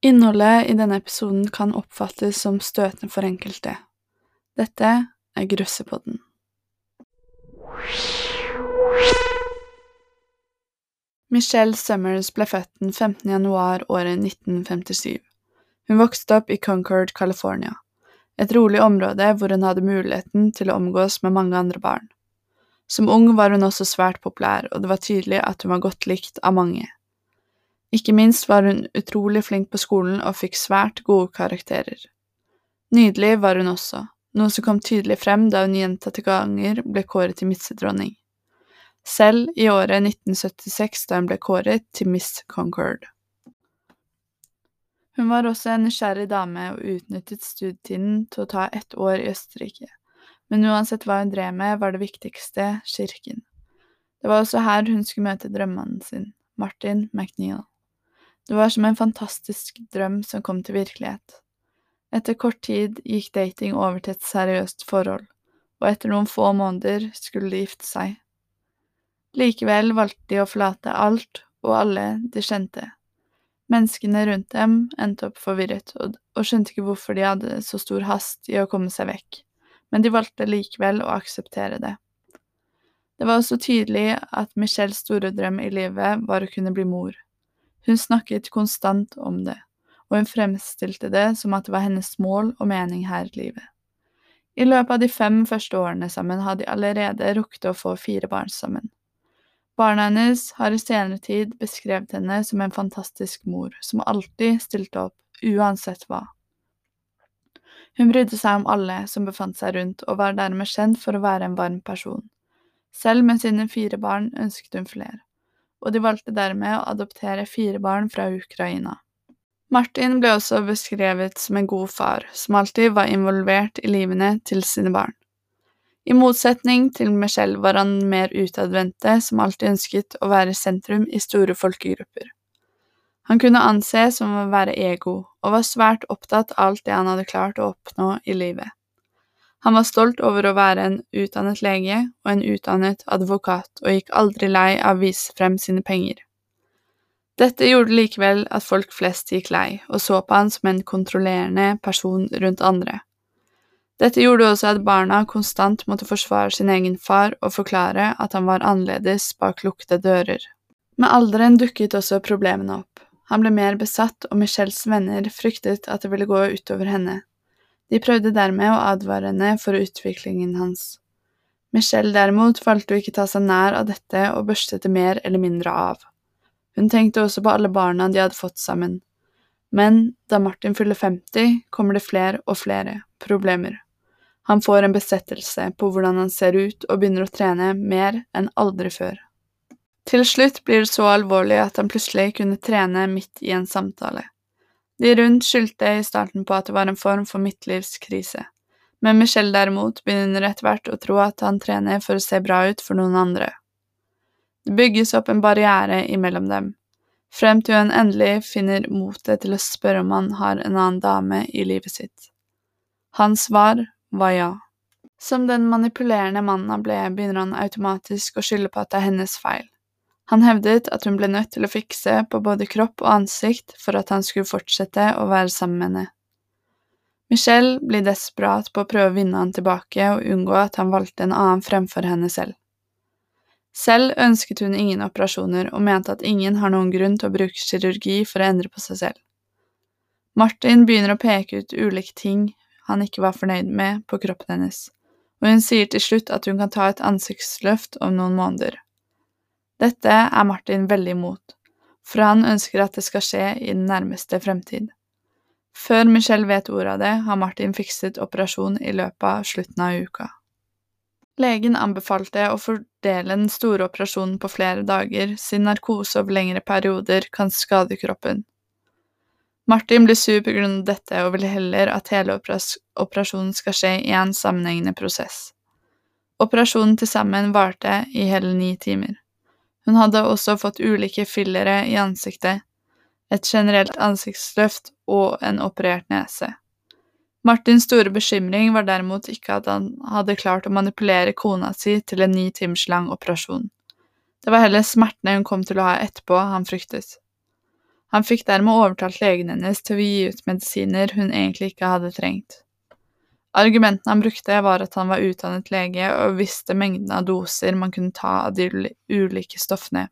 Innholdet i denne episoden kan oppfattes som støtende for enkelte. Dette er Grøssepodden. Michelle Summers ble født den 15. januar året 1957. Hun vokste opp i Concord, California, et rolig område hvor hun hadde muligheten til å omgås med mange andre barn. Som ung var hun også svært populær, og det var tydelig at hun var godt likt av mange. Ikke minst var hun utrolig flink på skolen og fikk svært gode karakterer. Nydelig var hun også, noe som kom tydelig frem da hun gjentatte ganger ble kåret til missedronning. Selv i året 1976 da hun ble kåret til Miss Concord. Hun var også en nysgjerrig dame og utnyttet studietiden til å ta ett år i Østerrike men uansett hva hun drev med, var det viktigste kirken. Det var også her hun skulle møte drømmemannen sin, Martin McNeil. Det var som en fantastisk drøm som kom til virkelighet. Etter kort tid gikk dating over til et seriøst forhold, og etter noen få måneder skulle de gifte seg. Likevel valgte de å forlate alt og alle de kjente. Menneskene rundt dem endte opp forvirret og, og skjønte ikke hvorfor de hadde så stor hast i å komme seg vekk men de valgte likevel å akseptere det. Det var også tydelig at Michelles store drøm i livet var å kunne bli mor. Hun snakket konstant om det, og hun fremstilte det som at det var hennes mål og mening her i livet. I løpet av de fem første årene sammen hadde de allerede rukket å få fire barn sammen. Barna hennes har i senere tid beskrevet henne som en fantastisk mor, som alltid stilte opp, uansett hva. Hun brydde seg om alle som befant seg rundt, og var dermed kjent for å være en varm person. Selv med sine fire barn ønsket hun flere, og de valgte dermed å adoptere fire barn fra Ukraina. Martin ble også beskrevet som en god far, som alltid var involvert i livene til sine barn. I motsetning til Michelle var han mer utadvendte, som alltid ønsket å være sentrum i store folkegrupper. Han kunne anses som å være ego, og var svært opptatt av alt det han hadde klart å oppnå i livet. Han var stolt over å være en utdannet lege og en utdannet advokat, og gikk aldri lei av å vise frem sine penger. Dette gjorde likevel at folk flest gikk lei, og så på han som en kontrollerende person rundt andre. Dette gjorde også at barna konstant måtte forsvare sin egen far og forklare at han var annerledes bak lukkede dører. Med alderen dukket også problemene opp. Han ble mer besatt, og Michelles venner fryktet at det ville gå utover henne. De prøvde dermed å advare henne for utviklingen hans. Michelle derimot valgte å ikke ta seg nær av dette og børstet det mer eller mindre av. Hun tenkte også på alle barna de hadde fått sammen. Men da Martin fyller 50, kommer det flere og flere problemer. Han får en besettelse på hvordan han ser ut og begynner å trene mer enn aldri før. Til slutt blir det så alvorlig at han plutselig kunne trene midt i en samtale. De rundt skyldte i starten på at det var en form for midtlivskrise, men Michelle derimot begynner etter hvert å tro at han trener for å se bra ut for noen andre. Det bygges opp en barriere imellom dem, frem til hun endelig finner motet til å spørre om han har en annen dame i livet sitt. Hans svar var ja. Som den manipulerende mannen han ble, begynner han automatisk å skylde på at det er hennes feil. Han hevdet at hun ble nødt til å fikse på både kropp og ansikt for at han skulle fortsette å være sammen med henne. Michelle blir desperat på å prøve å vinne han tilbake og unngå at han valgte en annen fremfor henne selv. Selv ønsket hun ingen operasjoner og mente at ingen har noen grunn til å bruke kirurgi for å endre på seg selv. Martin begynner å peke ut ulike ting han ikke var fornøyd med på kroppen hennes, og hun sier til slutt at hun kan ta et ansiktsløft om noen måneder. Dette er Martin veldig imot, for han ønsker at det skal skje i den nærmeste fremtid. Før Michelle vet ordet av det, har Martin fikset operasjon i løpet av slutten av uka. Legen anbefalte å fordele den store operasjonen på flere dager, siden narkose over lengre perioder kan skade kroppen. Martin blir sur på grunn av dette og vil heller at hele operasjonen skal skje i en sammenhengende prosess. Operasjonen til sammen varte i hele ni timer. Hun hadde også fått ulike fillere i ansiktet, et generelt ansiktsløft og en operert nese. Martins store bekymring var derimot ikke at han hadde klart å manipulere kona si til en ni timers lang operasjon. Det var heller smertene hun kom til å ha etterpå, han fryktet. Han fikk dermed overtalt legen hennes til å gi ut medisiner hun egentlig ikke hadde trengt. Argumentene han brukte, var at han var utdannet lege og visste mengden av doser man kunne ta av de ulike stoffene.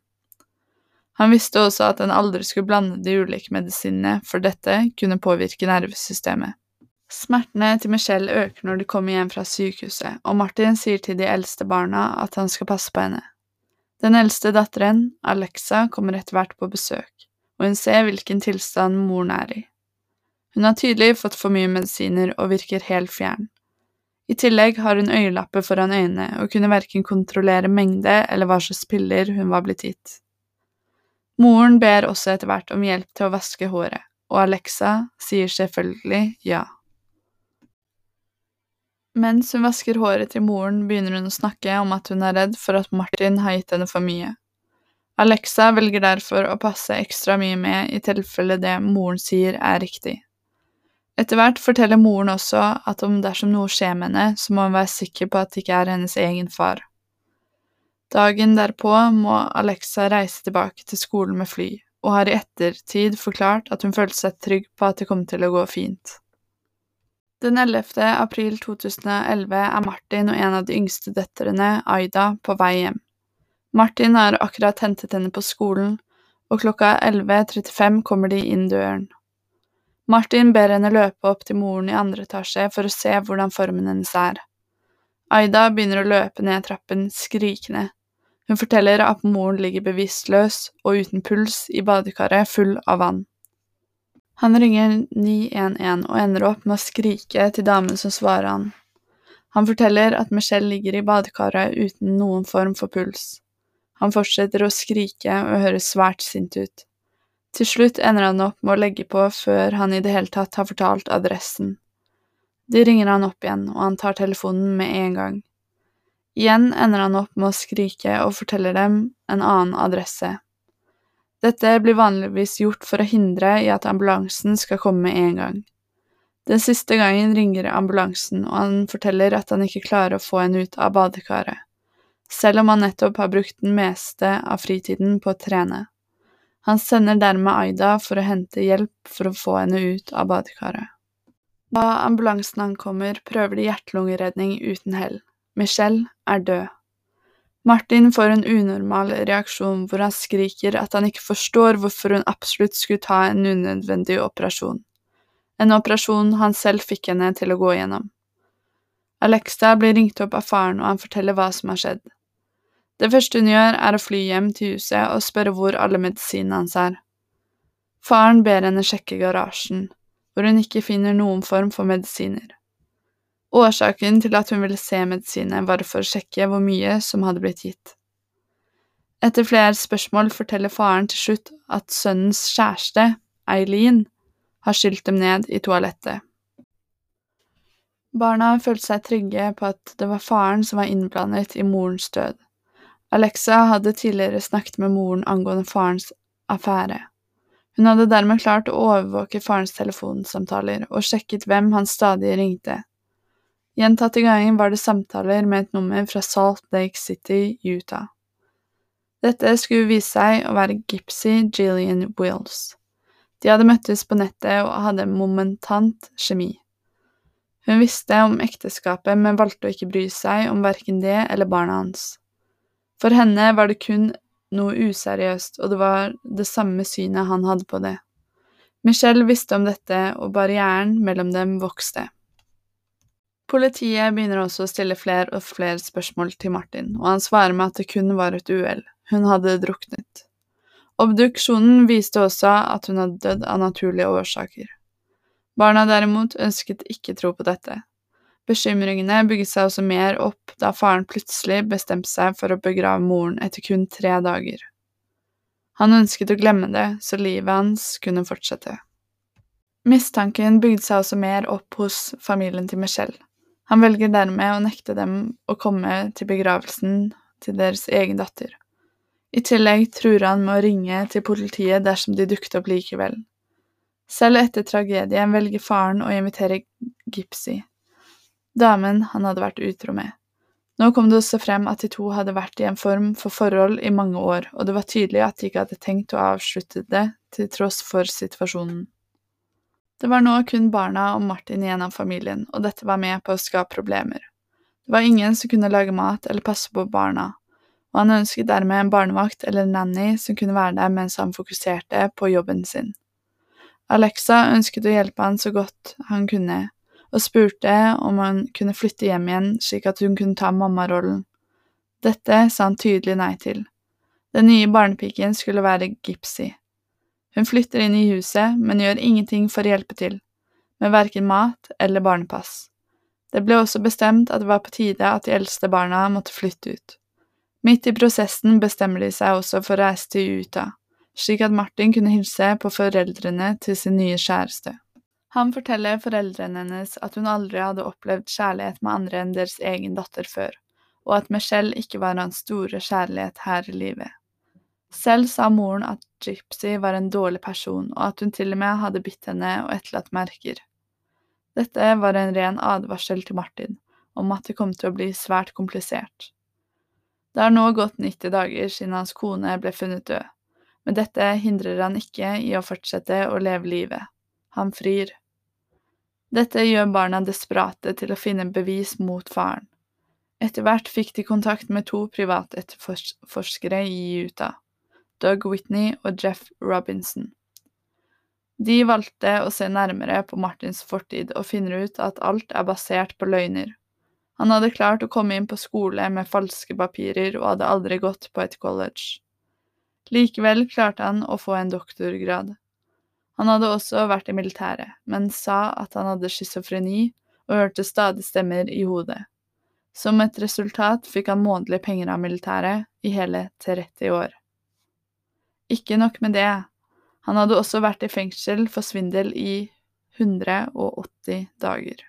Han visste også at en aldri skulle blande de ulike medisinene, for dette kunne påvirke nervesystemet. Smertene til Michelle øker når de kommer hjem fra sykehuset, og Martin sier til de eldste barna at han skal passe på henne. Den eldste datteren, Alexa, kommer etter hvert på besøk, og hun ser hvilken tilstand moren er i. Hun har tydelig fått for mye medisiner og virker helt fjern. I tillegg har hun øyelapper foran øynene og kunne verken kontrollere mengde eller hva slags piller hun var blitt gitt. Moren ber også etter hvert om hjelp til å vaske håret, og Alexa sier selvfølgelig ja. Mens hun vasker håret til moren, begynner hun å snakke om at hun er redd for at Martin har gitt henne for mye. Alexa velger derfor å passe ekstra mye med i tilfelle det moren sier er riktig. Etter hvert forteller moren også at om dersom noe skjer med henne, så må hun være sikker på at det ikke er hennes egen far. Dagen derpå må Alexa reise tilbake til skolen med fly, og har i ettertid forklart at hun følte seg trygg på at det kom til å gå fint. Den 11. april 2011 er Martin og en av de yngste døtrene, Aida, på vei hjem. Martin har akkurat hentet henne på skolen, og klokka 11.35 kommer de inn døren. Martin ber henne løpe opp til moren i andre etasje for å se hvordan formen hennes er. Aida begynner å løpe ned trappen, skrikende. Hun forteller at moren ligger bevisstløs og uten puls i badekaret full av vann. Han ringer 911 og ender opp med å skrike til damen som svarer han. Han forteller at Michelle ligger i badekaret uten noen form for puls. Han fortsetter å skrike og høres svært sint ut. Til slutt ender han opp med å legge på før han i det hele tatt har fortalt adressen. De ringer han opp igjen, og han tar telefonen med en gang. Igjen ender han opp med å skrike og forteller dem en annen adresse. Dette blir vanligvis gjort for å hindre i at ambulansen skal komme med en gang. Den siste gangen ringer ambulansen, og han forteller at han ikke klarer å få henne ut av badekaret, selv om han nettopp har brukt den meste av fritiden på å trene. Han sender dermed Aida for å hente hjelp for å få henne ut av badekaret. Da ambulansen ankommer, prøver de hjertelungeredning uten hell. Michelle er død. Martin får en unormal reaksjon hvor han skriker at han ikke forstår hvorfor hun absolutt skulle ta en unødvendig operasjon, en operasjon han selv fikk henne til å gå gjennom. Alexa blir ringt opp av faren, og han forteller hva som har skjedd. Det første hun gjør, er å fly hjem til huset og spørre hvor alle medisinene hans er. Faren ber henne sjekke garasjen, hvor hun ikke finner noen form for medisiner. Årsaken til at hun ville se medisinene, var for å sjekke hvor mye som hadde blitt gitt. Etter flere spørsmål forteller faren til slutt at sønnens kjæreste, Eileen, har skylt dem ned i toalettet. Barna følte seg trygge på at det var faren som var innblandet i morens død. Alexa hadde tidligere snakket med moren angående farens affære. Hun hadde dermed klart å overvåke farens telefonsamtaler og sjekket hvem han stadig ringte. Gjentatte ganger var det samtaler med et nummer fra Salt Lake City, Utah. Dette skulle vise seg å være Gipsy Gillian Wills. De hadde møttes på nettet og hadde momentant kjemi. Hun visste om ekteskapet, men valgte å ikke bry seg om verken det eller barna hans. For henne var det kun noe useriøst, og det var det samme synet han hadde på det. Michelle visste om dette, og barrieren mellom dem vokste. Politiet begynner også å stille flere og flere spørsmål til Martin, og han svarer med at det kun var et uhell, hun hadde druknet. Obduksjonen viste også at hun hadde dødd av naturlige årsaker. Barna derimot ønsket ikke tro på dette, Bekymringene bygget seg også mer opp da faren plutselig bestemte seg for å begrave moren etter kun tre dager. Han ønsket å glemme det, så livet hans kunne fortsette. Mistanken bygde seg også mer opp hos familien til Michelle. Han velger dermed å nekte dem å komme til begravelsen til deres egen datter. I tillegg truer han med å ringe til politiet dersom de dukket opp likevel. Selv etter tragedien velger faren å invitere Gipsy, damen han hadde vært utro med. Nå kom det også frem at de to hadde vært i en form for forhold i mange år, og det var tydelig at de ikke hadde tenkt å avslutte det til tross for situasjonen. Det var nå kun barna og Martin igjen av familien, og dette var med på å skape problemer. Det var ingen som kunne lage mat eller passe på barna, og han ønsket dermed en barnevakt eller nanny som kunne være der mens han fokuserte på jobben sin. Alexa ønsket å hjelpe han så godt han kunne, og spurte om han kunne flytte hjem igjen slik at hun kunne ta mammarollen. Dette sa han tydelig nei til. Den nye barnepiken skulle være Gipsy. Hun flytter inn i huset, men gjør ingenting for å hjelpe til, med verken mat eller barnepass. Det ble også bestemt at det var på tide at de eldste barna måtte flytte ut. Midt i prosessen bestemmer de seg også for å reise til Utah, slik at Martin kunne hilse på foreldrene til sin nye kjæreste. Han forteller foreldrene hennes at hun aldri hadde opplevd kjærlighet med andre enn deres egen datter før, og at Michelle ikke var hans store kjærlighet her i livet. Selv sa moren at Gypsy var en dårlig person, og at hun til og med hadde bitt henne og etterlatt merker. Dette var en ren advarsel til Martin om at det kom til å bli svært komplisert. Det har nå gått 90 dager siden hans kone ble funnet død, men dette hindrer han ikke i å fortsette å leve livet. Han frir. Dette gjør barna desperate til å finne bevis mot faren. Etter hvert fikk de kontakt med to privatetterforskere i Utah. Doug Whitney og Jeff Robinson. De valgte å se nærmere på Martins fortid og finner ut at alt er basert på løgner. Han hadde klart å komme inn på skole med falske papirer og hadde aldri gått på et college. Likevel klarte han å få en doktorgrad. Han hadde også vært i militæret, men sa at han hadde schizofreni og hørte stadig stemmer i hodet. Som et resultat fikk han månedlige penger av militæret i hele 30 år. Ikke nok med det, han hadde også vært i fengsel for svindel i 180 dager.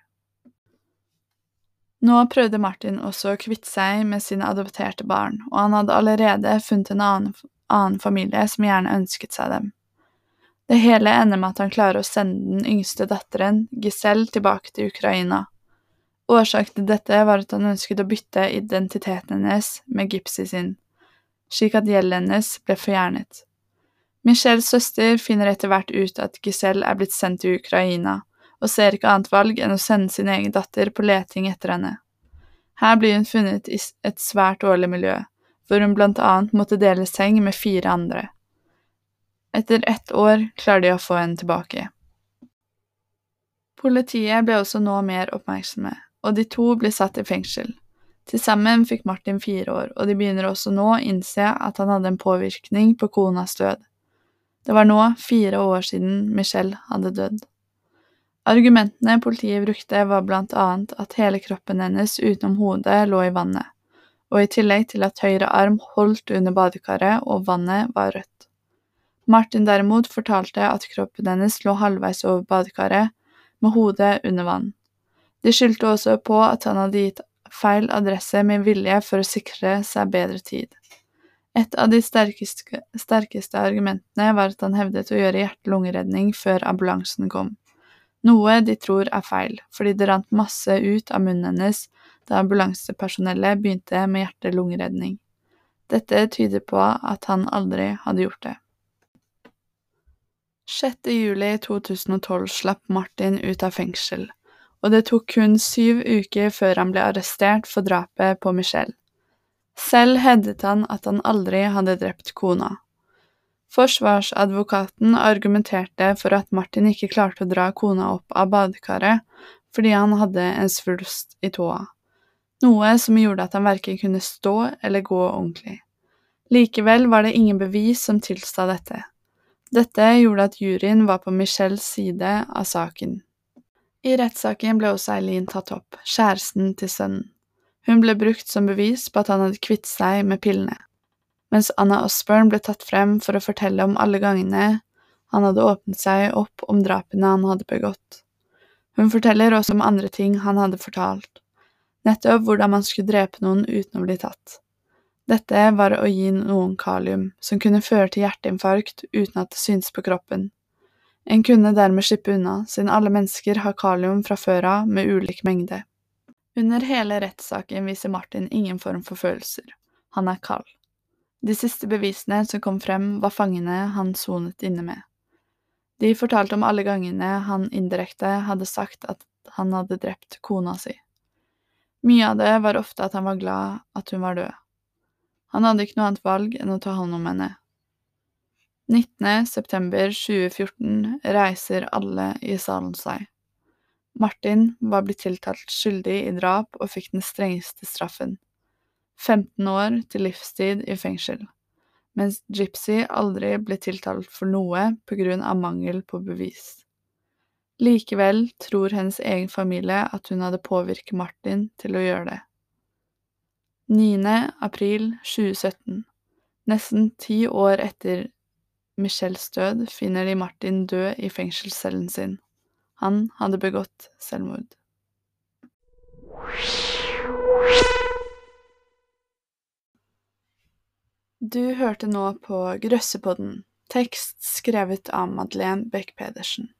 Nå prøvde Martin også å kvitte seg med sine adopterte barn, og han hadde allerede funnet en annen, annen familie som gjerne ønsket seg dem. Det hele ender med at han klarer å sende den yngste datteren, Giselle, tilbake til Ukraina. Årsaken til dette var at han ønsket å bytte identiteten hennes med Gipsy sin, slik at gjelden hennes ble forgjernet. Michelles søster finner etter hvert ut at Giselle er blitt sendt til Ukraina, og ser ikke annet valg enn å sende sin egen datter på leting etter henne. Her blir hun funnet i et svært dårlig miljø, hvor hun blant annet måtte dele seng med fire andre. Etter ett år klarer de å få henne tilbake. Politiet ble også nå mer oppmerksomme, og de to ble satt i fengsel. Til sammen fikk Martin fire år, og de begynner også nå å innse at han hadde en påvirkning på konas død. Det var nå fire år siden Michelle hadde dødd. Argumentene politiet brukte, var blant annet at hele kroppen hennes utenom hodet lå i vannet, og i tillegg til at høyre arm holdt under badekaret og vannet var rødt. Martin derimot fortalte at kroppen hennes lå halvveis over badekaret, med hodet under vann. De skyldte også på at han hadde gitt feil adresse med vilje for å sikre seg bedre tid. Et av de sterkeste, sterkeste argumentene var at han hevdet å gjøre hjerte-lungeredning før ambulansen kom, noe de tror er feil, fordi det rant masse ut av munnen hennes da ambulansepersonellet begynte med hjerte-lungeredning. Dette tyder på at han aldri hadde gjort det. 6. juli 2012 slapp Martin ut av fengsel, og det tok kun syv uker før han ble arrestert for drapet på Michelle. Selv hevdet han at han aldri hadde drept kona. Forsvarsadvokaten argumenterte for at Martin ikke klarte å dra kona opp av badekaret fordi han hadde en svulst i tåa, noe som gjorde at han verken kunne stå eller gå ordentlig. Likevel var det ingen bevis som tilsta dette. Dette gjorde at juryen var på Michelles side av saken. I rettssaken ble også Eileen tatt opp, kjæresten til sønnen. Hun ble brukt som bevis på at han hadde kvittet seg med pillene, mens Anna Osborne ble tatt frem for å fortelle om alle gangene han hadde åpnet seg opp om drapene han hadde begått. Hun forteller også om andre ting han hadde fortalt, nettopp hvordan man skulle drepe noen uten å bli tatt. Dette var å gi noen kalium, som kunne føre til hjerteinfarkt uten at det syntes på kroppen. En kunne dermed slippe unna, siden alle mennesker har kalium fra før av med ulik mengde. Under hele rettssaken viser Martin ingen form for følelser. Han er kald. De siste bevisene som kom frem, var fangene han sonet inne med. De fortalte om alle gangene han indirekte hadde sagt at han hadde drept kona si. Mye av det var ofte at han var glad at hun var død. Han hadde ikke noe annet valg enn å ta hånd om henne. 19. september 2014 reiser alle i salen seg. Martin var blitt tiltalt skyldig i drap og fikk den strengeste straffen. 15 år til livstid i fengsel mens Gypsy aldri ble tiltalt for noe på grunn av mangel på bevis. Likevel tror hennes egen familie at hun hadde påvirket Martin til å gjøre det. 9. april 2017, nesten ti år etter Michelles død, finner de Martin død i fengselscellen sin. Han hadde begått selvmord. Du hørte nå på Grøssepodden, tekst skrevet av Madeleine Beck Pedersen.